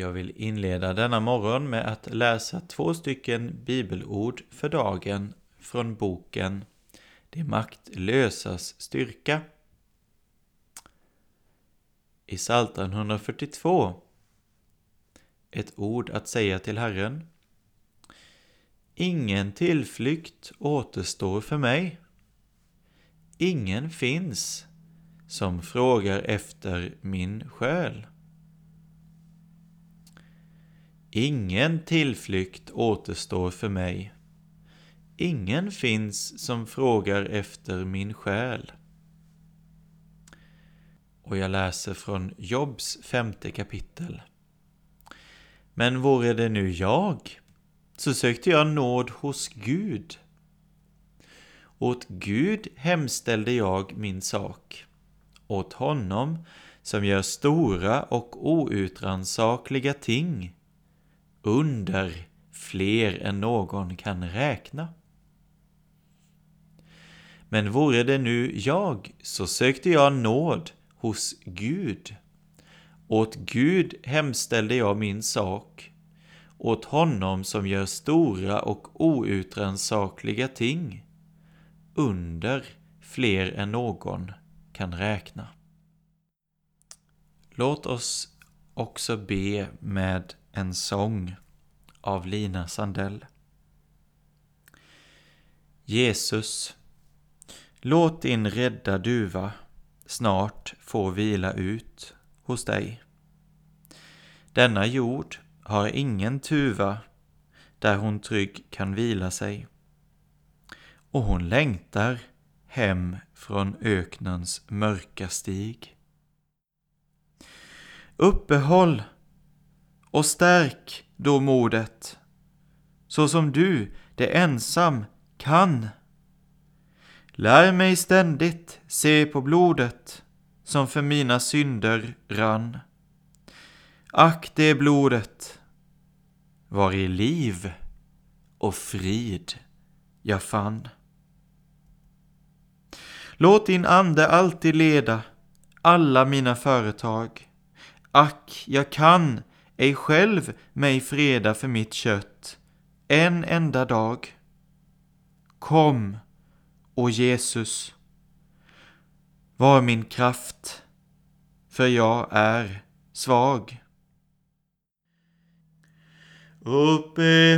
Jag vill inleda denna morgon med att läsa två stycken bibelord för dagen från boken Det maktlösas styrka. I Psaltaren 142 Ett ord att säga till Herren. Ingen tillflykt återstår för mig. Ingen finns som frågar efter min själ. Ingen tillflykt återstår för mig. Ingen finns som frågar efter min själ. Och jag läser från Jobs femte kapitel. Men vore det nu jag, så sökte jag nåd hos Gud. Åt Gud hemställde jag min sak, åt honom som gör stora och outrannsakliga ting under fler än någon kan räkna. Men vore det nu jag, så sökte jag nåd hos Gud. Åt Gud hemställde jag min sak, åt honom som gör stora och outrannsakliga ting, under fler än någon kan räkna. Låt oss också be med en sång av Lina Sandell. Jesus, låt din rädda duva snart få vila ut hos dig. Denna jord har ingen tuva där hon trygg kan vila sig. Och hon längtar hem från öknens mörka stig. Uppehåll och stärk då modet, så som du det ensam kan. Lär mig ständigt se på blodet som för mina synder rann. Ack det blodet var i liv och frid jag fann. Låt din ande alltid leda alla mina företag. Ack, jag kan ej själv mig freda för mitt kött en enda dag. Kom, o Jesus, var min kraft, för jag är svag. Uppehåll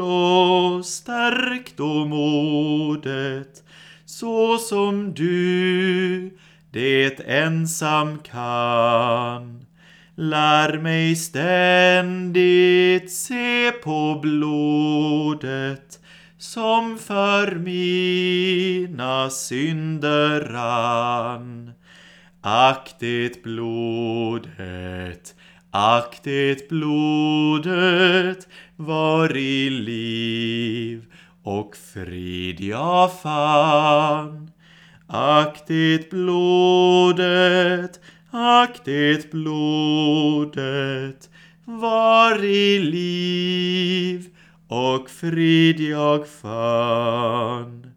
och stärk då modet, så som du det ensam kan. Lär mig ständigt se på blodet som för mina synder rann. Ack det blodet, ack det blodet var i liv och frid jag fann. Ack det blodet Ack det blodet var i liv och frid jag fann.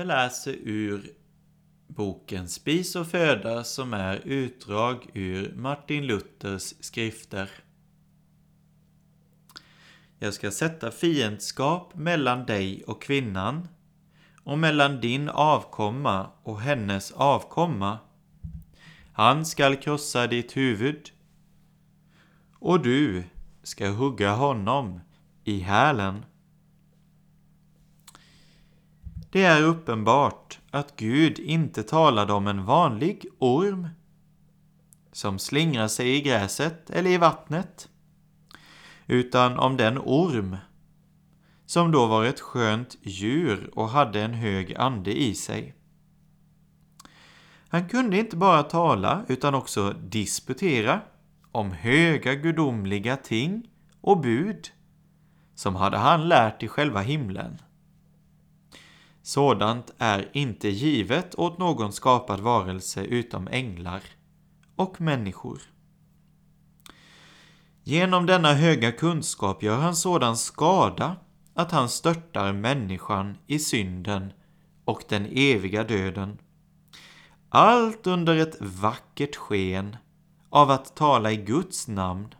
Jag läser ur boken Spis och föda som är utdrag ur Martin Luthers skrifter. Jag ska sätta fiendskap mellan dig och kvinnan och mellan din avkomma och hennes avkomma. Han skall krossa ditt huvud och du ska hugga honom i hälen. Det är uppenbart att Gud inte talade om en vanlig orm som slingrar sig i gräset eller i vattnet, utan om den orm som då var ett skönt djur och hade en hög ande i sig. Han kunde inte bara tala utan också disputera om höga gudomliga ting och bud som hade han lärt i själva himlen. Sådant är inte givet åt någon skapad varelse utom änglar och människor. Genom denna höga kunskap gör han sådan skada att han störtar människan i synden och den eviga döden. Allt under ett vackert sken av att tala i Guds namn.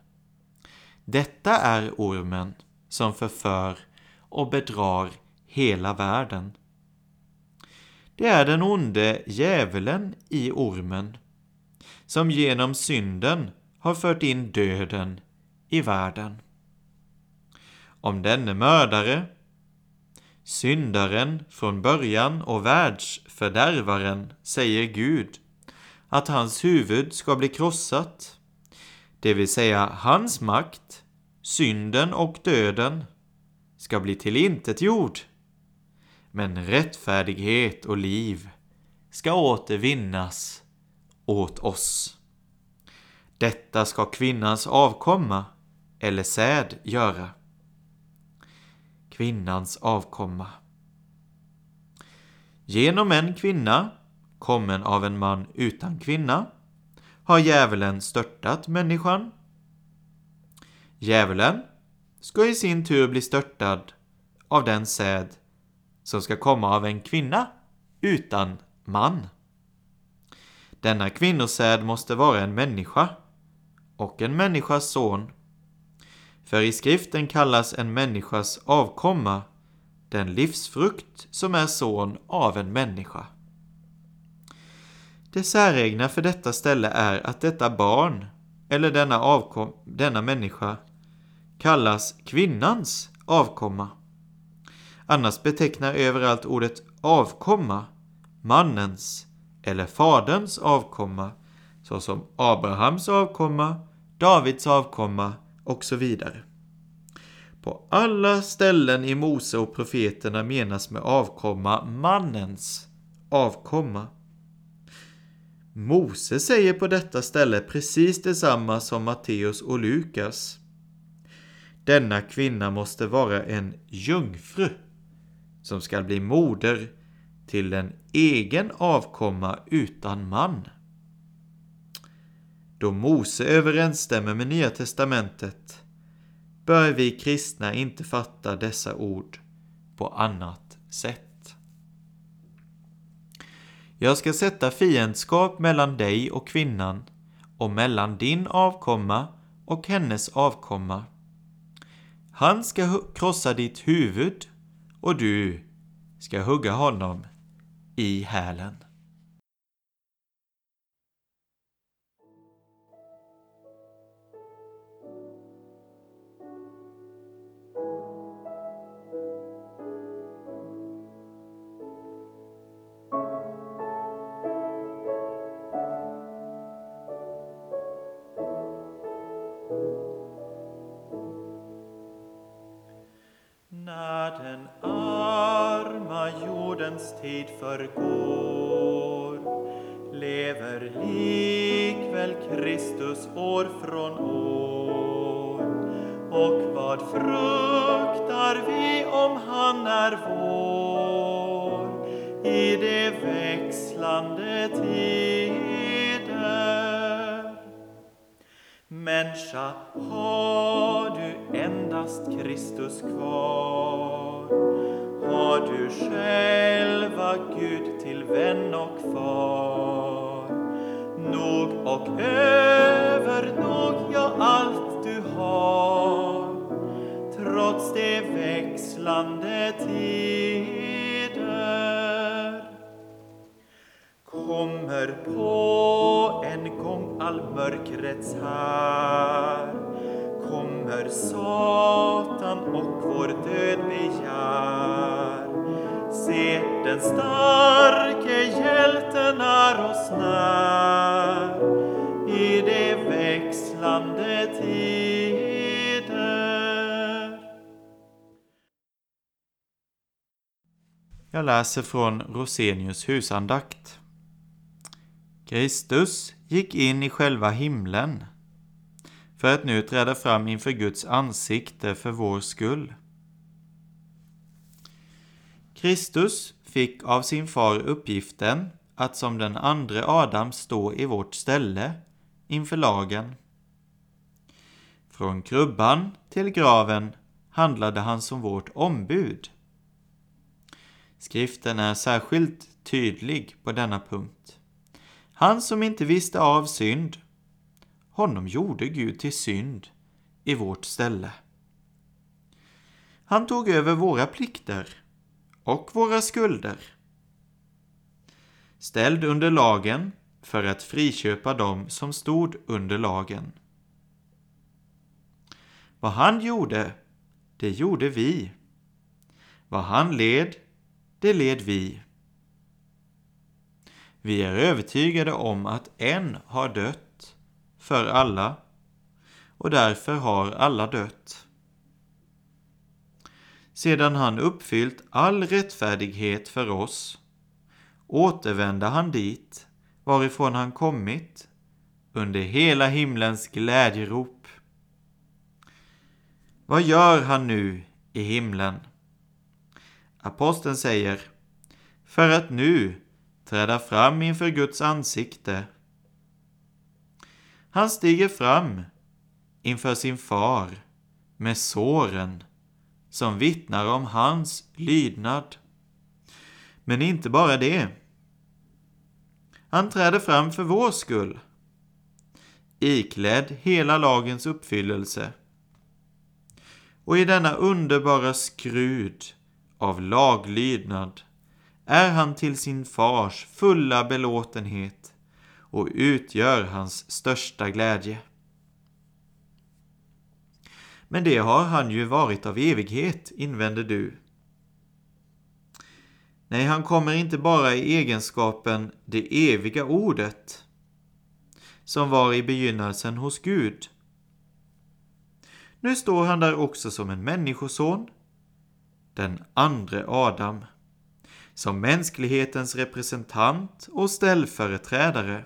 Detta är ormen som förför och bedrar hela världen. Det är den onde djävulen i ormen som genom synden har fört in döden i världen. Om denne mördare, syndaren från början och världsfördärvaren, säger Gud att hans huvud ska bli krossat, det vill säga hans makt, synden och döden, ska bli tillintetgjord men rättfärdighet och liv ska återvinnas åt oss. Detta ska kvinnans avkomma eller säd göra. Kvinnans avkomma. Genom en kvinna, kommen av en man utan kvinna, har djävulen störtat människan. Djävulen ska i sin tur bli störtad av den säd som ska komma av en kvinna utan man. Denna kvinnosäd måste vara en människa och en människas son. För i skriften kallas en människas avkomma den livsfrukt som är son av en människa. Det säregna för detta ställe är att detta barn, eller denna, avkom denna människa, kallas kvinnans avkomma. Annars betecknar överallt ordet avkomma mannens eller faderns avkomma såsom Abrahams avkomma, Davids avkomma och så vidare. På alla ställen i Mose och profeterna menas med avkomma mannens avkomma. Mose säger på detta ställe precis detsamma som Matteus och Lukas. Denna kvinna måste vara en jungfru som skall bli moder till en egen avkomma utan man. Då Mose överensstämmer med Nya testamentet bör vi kristna inte fatta dessa ord på annat sätt. Jag ska sätta fiendskap mellan dig och kvinnan och mellan din avkomma och hennes avkomma. Han ska krossa ditt huvud och du ska hugga honom i hälen. Har du endast Kristus kvar har du själva Gud till vän och far. Nog och över nog, ja allt du har, trots de växlande tider. Kommer på en gång all mörkrets här, kommer Satan och vår död begär. Se, den starke hjälten är oss när i de växlande tider. Jag läser från Rosenius husandakt. Kristus gick in i själva himlen för att nu träda fram inför Guds ansikte för vår skull. Kristus fick av sin far uppgiften att som den andra Adam stå i vårt ställe inför lagen. Från krubban till graven handlade han som vårt ombud. Skriften är särskilt tydlig på denna punkt. Han som inte visste av synd, honom gjorde Gud till synd i vårt ställe. Han tog över våra plikter och våra skulder. Ställd under lagen för att friköpa dem som stod under lagen. Vad han gjorde, det gjorde vi. Vad han led, det led vi. Vi är övertygade om att en har dött för alla och därför har alla dött. Sedan han uppfyllt all rättfärdighet för oss återvände han dit varifrån han kommit under hela himlens glädjerop. Vad gör han nu i himlen? Aposteln säger, för att nu träda fram inför Guds ansikte. Han stiger fram inför sin far med såren som vittnar om hans lydnad. Men inte bara det. Han träder fram för vår skull, iklädd hela lagens uppfyllelse. Och i denna underbara skrud av laglydnad är han till sin fars fulla belåtenhet och utgör hans största glädje. Men det har han ju varit av evighet, invänder du. Nej, han kommer inte bara i egenskapen det eviga ordet, som var i begynnelsen hos Gud. Nu står han där också som en människoson, den andre Adam, som mänsklighetens representant och ställföreträdare.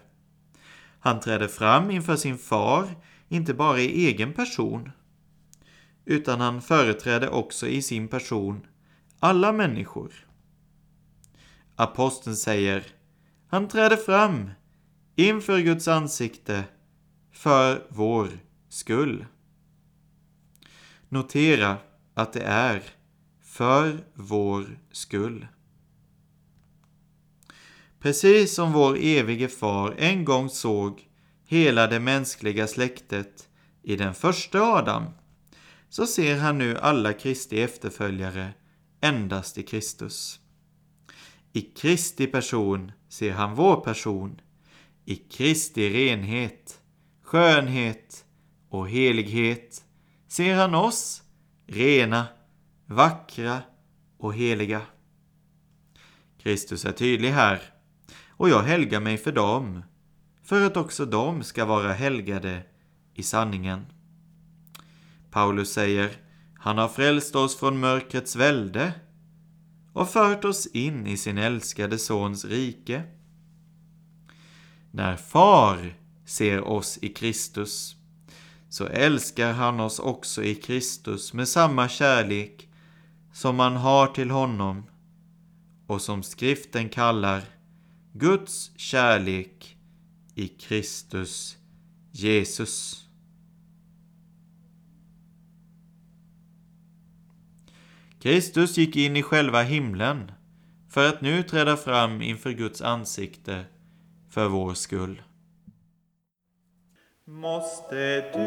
Han träder fram inför sin far, inte bara i egen person, utan han företräder också i sin person alla människor. Aposteln säger, han träder fram inför Guds ansikte för vår skull. Notera att det är för vår skull. Precis som vår evige far en gång såg hela det mänskliga släktet i den första Adam, så ser han nu alla Kristi efterföljare endast i Kristus. I Kristi person ser han vår person, i Kristi renhet, skönhet och helighet ser han oss rena, vackra och heliga. Kristus är tydlig här och jag helgar mig för dem, för att också de ska vara helgade i sanningen. Paulus säger, han har frälst oss från mörkrets välde och fört oss in i sin älskade Sons rike. När Far ser oss i Kristus, så älskar han oss också i Kristus med samma kärlek som man har till honom och som skriften kallar Guds kärlek i Kristus Jesus. Kristus gick in i själva himlen för att nu träda fram inför Guds ansikte för vår skull. Måste du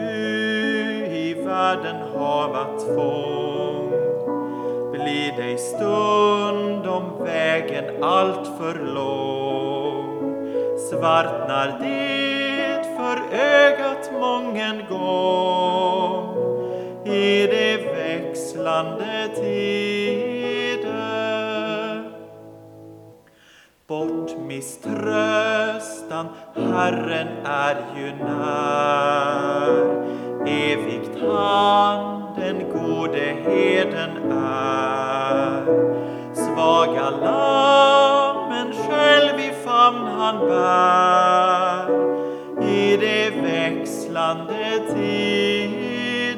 i världen hava tvång blir dig stundom vägen allt för lång svartnar det för ögat mången gång i de växlande tider. Bort misströstan, Herren är ju när. Evigt han, den gode heden är. Svaga land man bär i de växlande tider.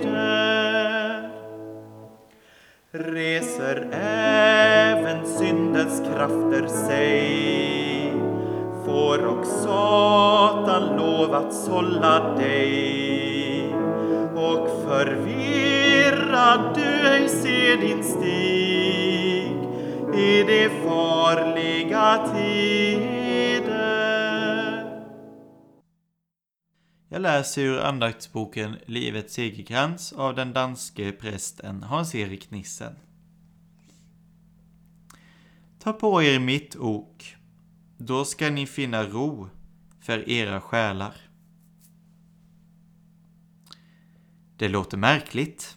Reser även syndens krafter sig får och Satan lov att sålla dig och förvirrad du ej ser din stig i de farliga tider. Jag läser ur andaktsboken Livets segerkrans av den danske prästen Hans-Erik Nissen. Ta på er mitt ok, då ska ni finna ro för era själar. Det låter märkligt.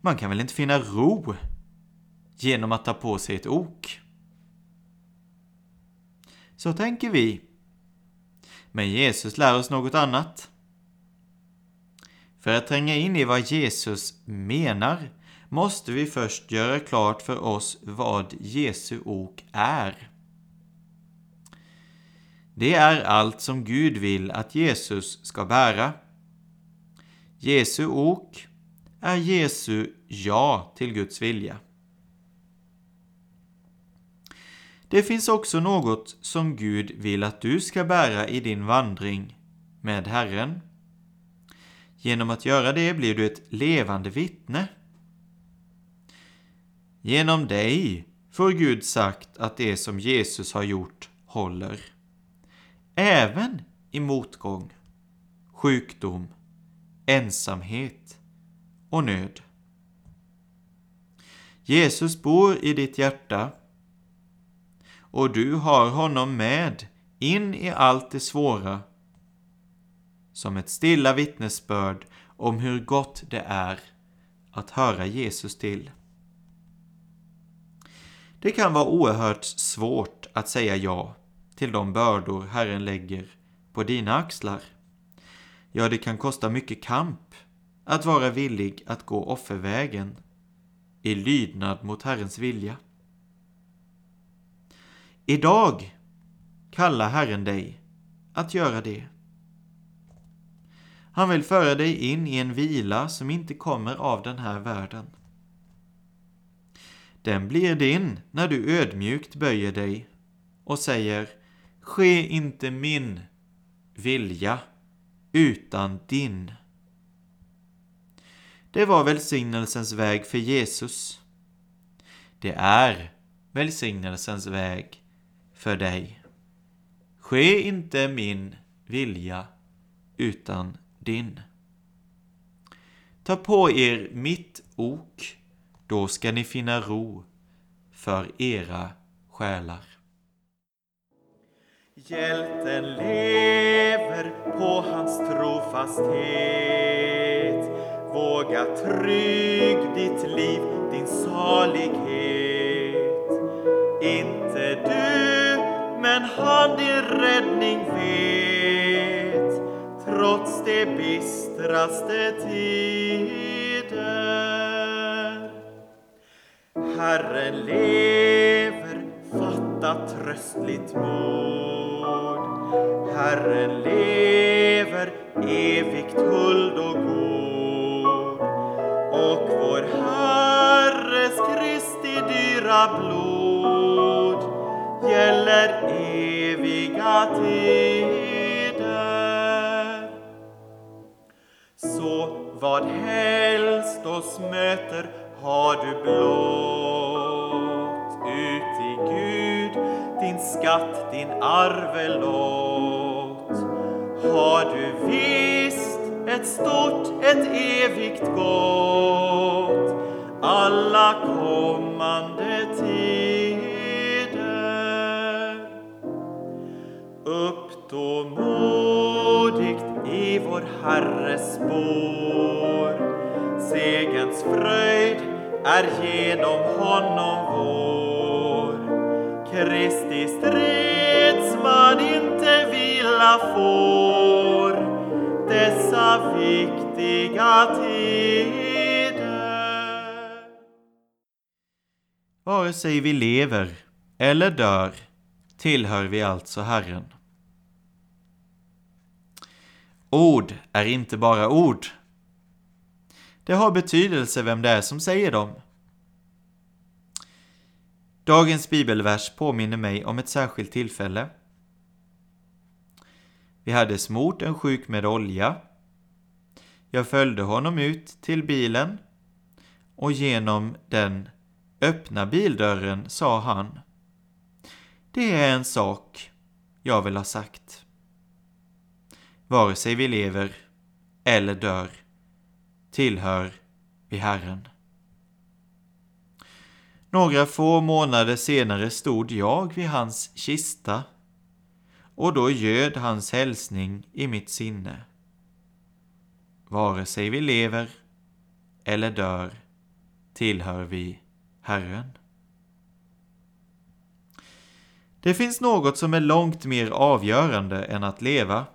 Man kan väl inte finna ro genom att ta på sig ett ok? Så tänker vi. Men Jesus lär oss något annat. För att tränga in i vad Jesus menar måste vi först göra klart för oss vad Jesu ok är. Det är allt som Gud vill att Jesus ska bära. Jesu ok är Jesu ja till Guds vilja. Det finns också något som Gud vill att du ska bära i din vandring med Herren. Genom att göra det blir du ett levande vittne. Genom dig får Gud sagt att det som Jesus har gjort håller. Även i motgång, sjukdom, ensamhet och nöd. Jesus bor i ditt hjärta och du har honom med in i allt det svåra som ett stilla vittnesbörd om hur gott det är att höra Jesus till. Det kan vara oerhört svårt att säga ja till de bördor Herren lägger på dina axlar. Ja, det kan kosta mycket kamp att vara villig att gå offervägen i lydnad mot Herrens vilja. Idag kallar Herren dig att göra det. Han vill föra dig in i en vila som inte kommer av den här världen. Den blir din när du ödmjukt böjer dig och säger Ske inte min vilja utan din. Det var välsignelsens väg för Jesus. Det är välsignelsens väg för dig. Ske inte min vilja utan din. Ta på er mitt ok, då ska ni finna ro för era själar. Hjälten lever på hans trofasthet. Våga trygg ditt liv, din salighet. In men han din räddning vet, trots de bistraste tider. Herren lever, fatta tröstligt mod. Herren lever, evigt huld och god. Och vår Herres Kristi dyra blod gäller eviga tider. Så vad helst oss möter har du blott ut i Gud din skatt, din arvelott. Har du visst ett stort, ett evigt gott, alla kommande stå modigt i vår Herres spår, segens fröjd är genom honom vår. Kristi stridsman inte vila får dessa viktiga tider. Vare sig vi lever eller dör tillhör vi alltså Herren. Ord är inte bara ord. Det har betydelse vem det är som säger dem. Dagens bibelvers påminner mig om ett särskilt tillfälle. Vi hade smort en sjuk med olja. Jag följde honom ut till bilen och genom den öppna bildörren sa han Det är en sak jag vill ha sagt. Vare sig vi lever eller dör tillhör vi Herren. Några få månader senare stod jag vid hans kista och då göd hans hälsning i mitt sinne. Vare sig vi lever eller dör tillhör vi Herren. Det finns något som är långt mer avgörande än att leva.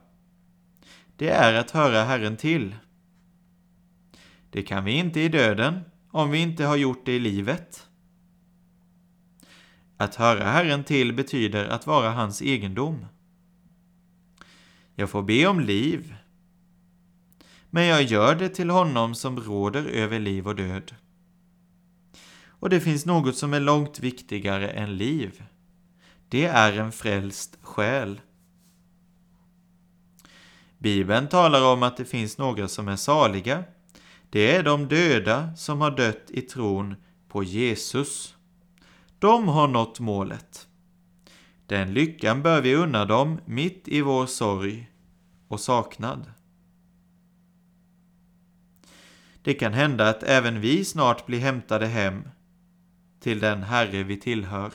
Det är att höra Herren till. Det kan vi inte i döden om vi inte har gjort det i livet. Att höra Herren till betyder att vara hans egendom. Jag får be om liv, men jag gör det till honom som råder över liv och död. Och det finns något som är långt viktigare än liv. Det är en frälst själ. Bibeln talar om att det finns några som är saliga. Det är de döda som har dött i tron på Jesus. De har nått målet. Den lyckan bör vi unna dem mitt i vår sorg och saknad. Det kan hända att även vi snart blir hämtade hem till den Herre vi tillhör.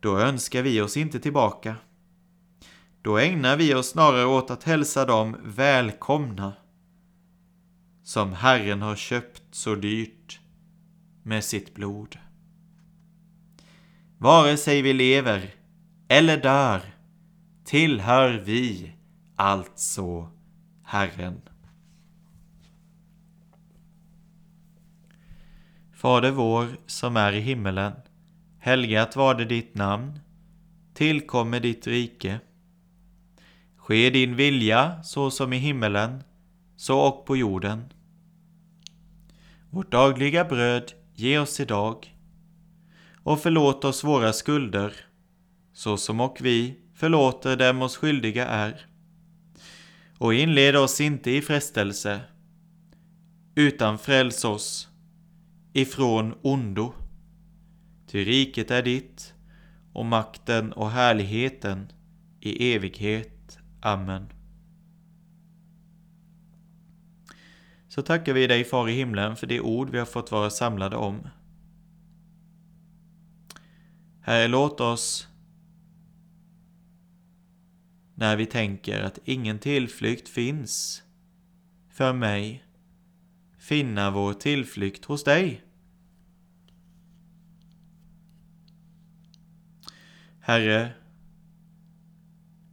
Då önskar vi oss inte tillbaka. Då ägnar vi oss snarare åt att hälsa dem välkomna som Herren har köpt så dyrt med sitt blod. Vare sig vi lever eller dör tillhör vi alltså Herren. Fader vår som är i himmelen. Helgat var det ditt namn. Tillkommer ditt rike. Ske din vilja så som i himmelen, så och på jorden. Vårt dagliga bröd ge oss idag och förlåt oss våra skulder, så som och vi förlåter dem oss skyldiga är. Och inled oss inte i frestelse, utan fräls oss ifrån ondo. Ty riket är ditt och makten och härligheten i evighet. Amen. Så tackar vi dig, Far i himlen, för det ord vi har fått vara samlade om. Herre, låt oss när vi tänker att ingen tillflykt finns för mig finna vår tillflykt hos dig. Herre,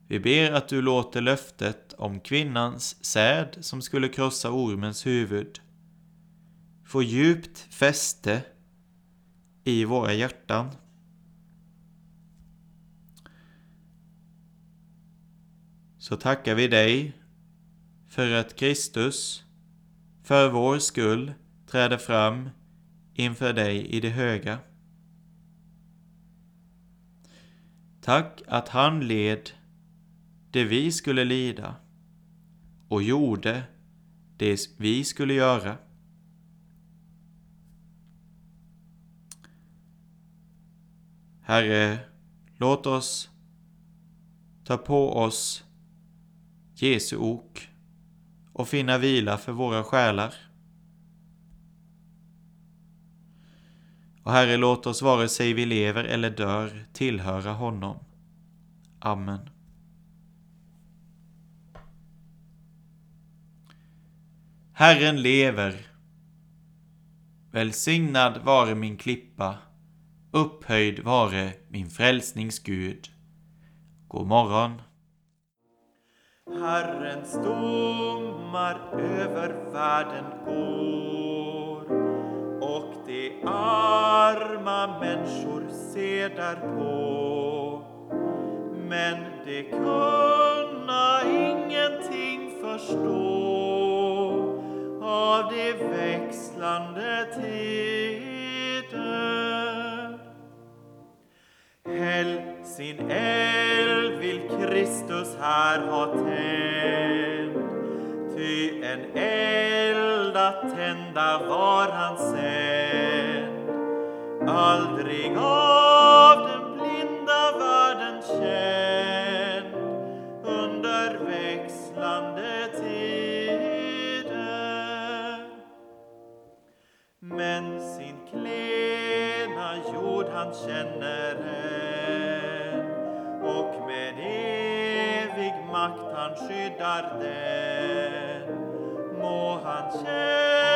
vi ber att du låter löftet om kvinnans säd som skulle krossa ormens huvud få djupt fäste i våra hjärtan. Så tackar vi dig för att Kristus för vår skull träder fram inför dig i det höga. Tack att han led det vi skulle lida och gjorde det vi skulle göra. Herre, låt oss ta på oss Jesu ok och finna vila för våra själar. Och Herre, låt oss vare sig vi lever eller dör tillhöra honom. Amen. Herren lever. Välsignad vare min klippa, upphöjd vare min frälsnings Gud. God morgon. Herrens domar över världen går och de arma människor ser därpå. Men de kunna ingenting förstå av de växlande tider. Häll sin eld vill Kristus här ha tänd, ty en eld att tända var han sänd. Aldrig makt han skyddar